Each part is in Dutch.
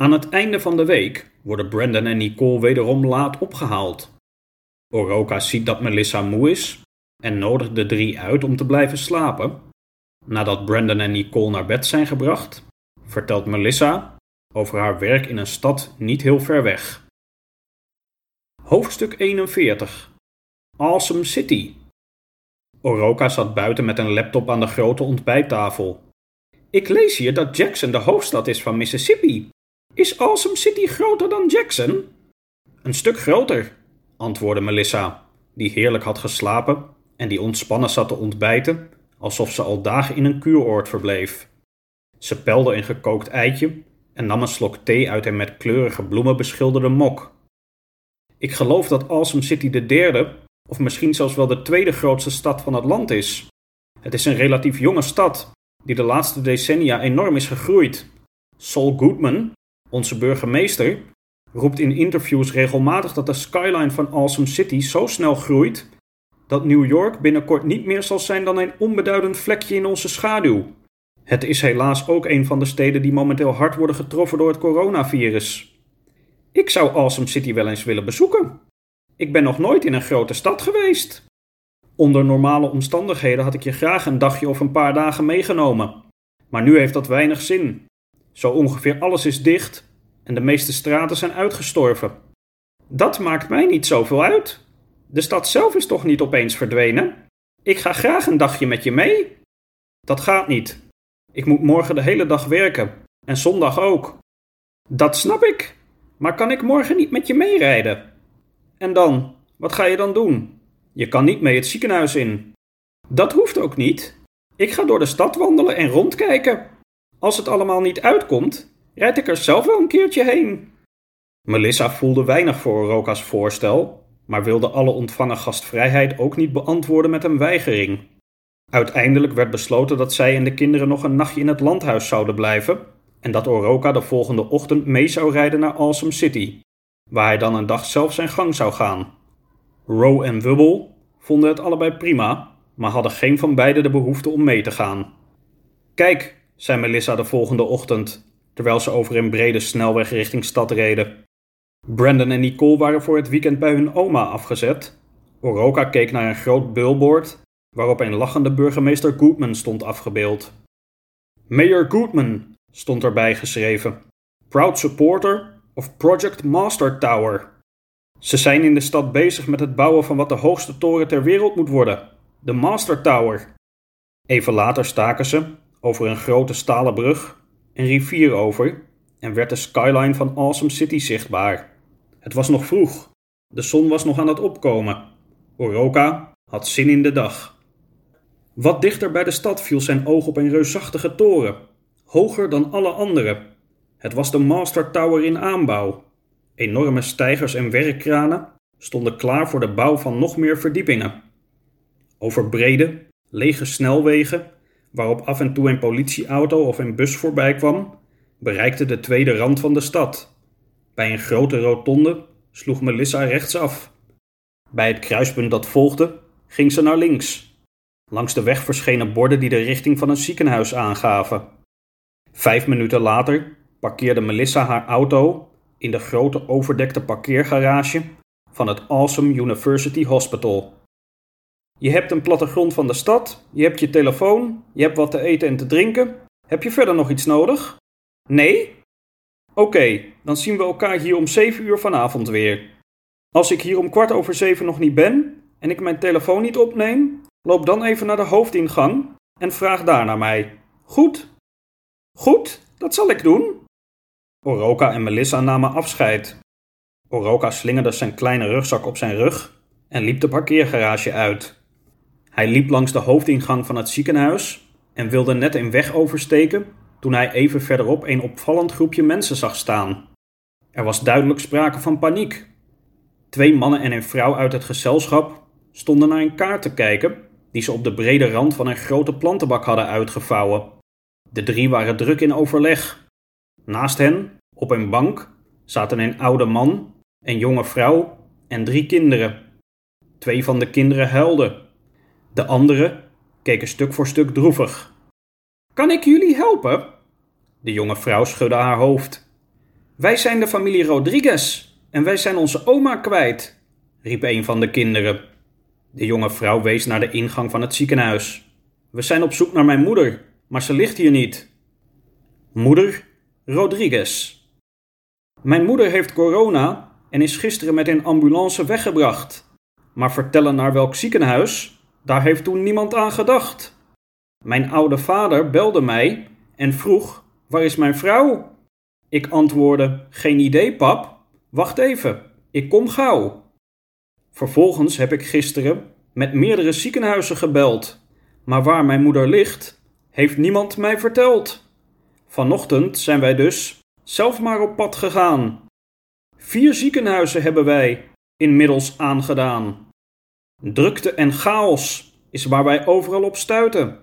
Aan het einde van de week worden Brandon en Nicole wederom laat opgehaald. Oroka ziet dat Melissa moe is en nodigt de drie uit om te blijven slapen. Nadat Brandon en Nicole naar bed zijn gebracht, vertelt Melissa over haar werk in een stad niet heel ver weg. Hoofdstuk 41 Awesome City Oroka zat buiten met een laptop aan de grote ontbijttafel. Ik lees hier dat Jackson de hoofdstad is van Mississippi. Is Awesome City groter dan Jackson? Een stuk groter, antwoordde Melissa, die heerlijk had geslapen en die ontspannen zat te ontbijten, alsof ze al dagen in een kuuroord verbleef. Ze pelde een gekookt eitje en nam een slok thee uit een met kleurige bloemen beschilderde mok. Ik geloof dat Awesome City de derde, of misschien zelfs wel de tweede grootste stad van het land is. Het is een relatief jonge stad, die de laatste decennia enorm is gegroeid. Saul Goodman, onze burgemeester, roept in interviews regelmatig dat de skyline van Awesome City zo snel groeit dat New York binnenkort niet meer zal zijn dan een onbeduidend vlekje in onze schaduw. Het is helaas ook een van de steden die momenteel hard worden getroffen door het coronavirus. Ik zou Awesome City wel eens willen bezoeken. Ik ben nog nooit in een grote stad geweest. Onder normale omstandigheden had ik je graag een dagje of een paar dagen meegenomen. Maar nu heeft dat weinig zin. Zo ongeveer alles is dicht en de meeste straten zijn uitgestorven. Dat maakt mij niet zoveel uit. De stad zelf is toch niet opeens verdwenen? Ik ga graag een dagje met je mee. Dat gaat niet. Ik moet morgen de hele dag werken en zondag ook. Dat snap ik. Maar kan ik morgen niet met je meerijden? En dan, wat ga je dan doen? Je kan niet mee het ziekenhuis in. Dat hoeft ook niet. Ik ga door de stad wandelen en rondkijken. Als het allemaal niet uitkomt, rijd ik er zelf wel een keertje heen. Melissa voelde weinig voor Roka's voorstel, maar wilde alle ontvangen gastvrijheid ook niet beantwoorden met een weigering. Uiteindelijk werd besloten dat zij en de kinderen nog een nachtje in het landhuis zouden blijven en dat Oroka de volgende ochtend mee zou rijden naar Awesome City, waar hij dan een dag zelf zijn gang zou gaan. Row en Wubble vonden het allebei prima, maar hadden geen van beiden de behoefte om mee te gaan. Kijk, zei Melissa de volgende ochtend, terwijl ze over een brede snelweg richting stad reden. Brandon en Nicole waren voor het weekend bij hun oma afgezet. Oroka keek naar een groot billboard waarop een lachende burgemeester Goodman stond afgebeeld. Mayor Goodman stond erbij geschreven. Proud supporter of Project Master Tower. Ze zijn in de stad bezig met het bouwen van wat de hoogste toren ter wereld moet worden: de Master Tower. Even later staken ze, over een grote stalen brug, een rivier over en werd de skyline van Awesome City zichtbaar. Het was nog vroeg. De zon was nog aan het opkomen. Oroka had zin in de dag. Wat dichter bij de stad viel zijn oog op een reusachtige toren, hoger dan alle andere. Het was de Master Tower in aanbouw. Enorme stijgers en werkkranen stonden klaar voor de bouw van nog meer verdiepingen. Over brede, lege snelwegen, waarop af en toe een politieauto of een bus voorbij kwam, bereikte de tweede rand van de stad. Bij een grote rotonde sloeg Melissa rechtsaf. Bij het kruispunt dat volgde, ging ze naar links. Langs de weg verschenen borden die de richting van een ziekenhuis aangaven. Vijf minuten later parkeerde Melissa haar auto in de grote overdekte parkeergarage van het Awesome University Hospital. Je hebt een plattegrond van de stad, je hebt je telefoon, je hebt wat te eten en te drinken. Heb je verder nog iets nodig? Nee? Oké, dan zien we elkaar hier om 7 uur vanavond weer. Als ik hier om kwart over zeven nog niet ben en ik mijn telefoon niet opneem, loop dan even naar de hoofdingang en vraag daar naar mij. Goed? Goed, dat zal ik doen. Oroka en Melissa namen afscheid. Oroka slingerde zijn kleine rugzak op zijn rug en liep de parkeergarage uit. Hij liep langs de hoofdingang van het ziekenhuis en wilde net een weg oversteken toen hij even verderop een opvallend groepje mensen zag staan. Er was duidelijk sprake van paniek. Twee mannen en een vrouw uit het gezelschap stonden naar een kaart te kijken die ze op de brede rand van een grote plantenbak hadden uitgevouwen. De drie waren druk in overleg. Naast hen, op een bank, zaten een oude man, een jonge vrouw en drie kinderen. Twee van de kinderen huilden. De andere keken stuk voor stuk droevig. Kan ik jullie helpen? De jonge vrouw schudde haar hoofd. Wij zijn de familie Rodriguez en wij zijn onze oma kwijt, riep een van de kinderen. De jonge vrouw wees naar de ingang van het ziekenhuis. We zijn op zoek naar mijn moeder, maar ze ligt hier niet. Moeder Rodriguez. Mijn moeder heeft corona en is gisteren met een ambulance weggebracht. Maar vertellen naar welk ziekenhuis, daar heeft toen niemand aan gedacht. Mijn oude vader belde mij en vroeg: Waar is mijn vrouw? Ik antwoordde: Geen idee, pap. Wacht even, ik kom gauw. Vervolgens heb ik gisteren met meerdere ziekenhuizen gebeld, maar waar mijn moeder ligt, heeft niemand mij verteld. Vanochtend zijn wij dus zelf maar op pad gegaan. Vier ziekenhuizen hebben wij inmiddels aangedaan. Drukte en chaos is waar wij overal op stuiten.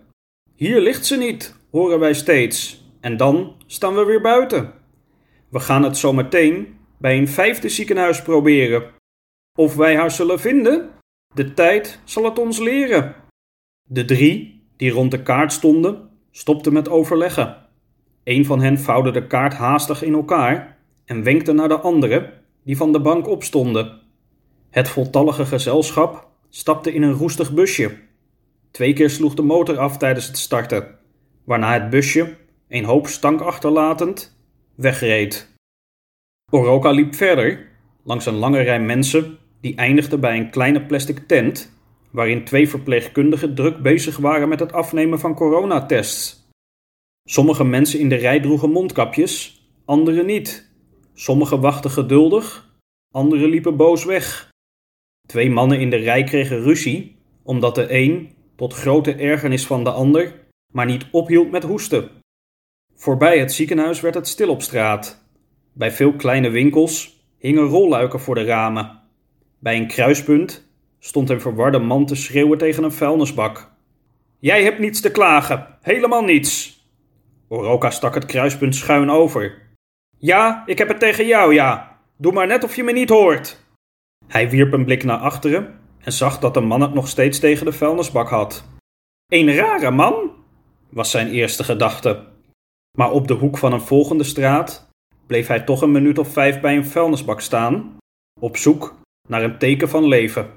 Hier ligt ze niet, horen wij steeds, en dan staan we weer buiten. We gaan het zo meteen bij een vijfde ziekenhuis proberen. Of wij haar zullen vinden, de tijd zal het ons leren. De drie die rond de kaart stonden, stopten met overleggen. Een van hen vouwde de kaart haastig in elkaar en wenkte naar de andere, die van de bank opstonden. Het voltallige gezelschap stapte in een roestig busje. Twee keer sloeg de motor af tijdens het starten, waarna het busje, een hoop stank achterlatend, wegreed. Oroka liep verder, langs een lange rij mensen, die eindigde bij een kleine plastic tent, waarin twee verpleegkundigen druk bezig waren met het afnemen van coronatests. Sommige mensen in de rij droegen mondkapjes, anderen niet. Sommigen wachten geduldig, anderen liepen boos weg. Twee mannen in de rij kregen ruzie, omdat de een, tot grote ergernis van de ander, maar niet ophield met hoesten. Voorbij het ziekenhuis werd het stil op straat. Bij veel kleine winkels hingen rolluiken voor de ramen. Bij een kruispunt stond een verwarde man te schreeuwen tegen een vuilnisbak. Jij hebt niets te klagen, helemaal niets. Oroka stak het kruispunt schuin over. Ja, ik heb het tegen jou, ja. Doe maar net of je me niet hoort. Hij wierp een blik naar achteren en zag dat de man het nog steeds tegen de vuilnisbak had. Een rare man, was zijn eerste gedachte. Maar op de hoek van een volgende straat bleef hij toch een minuut of vijf bij een vuilnisbak staan, op zoek naar een teken van leven.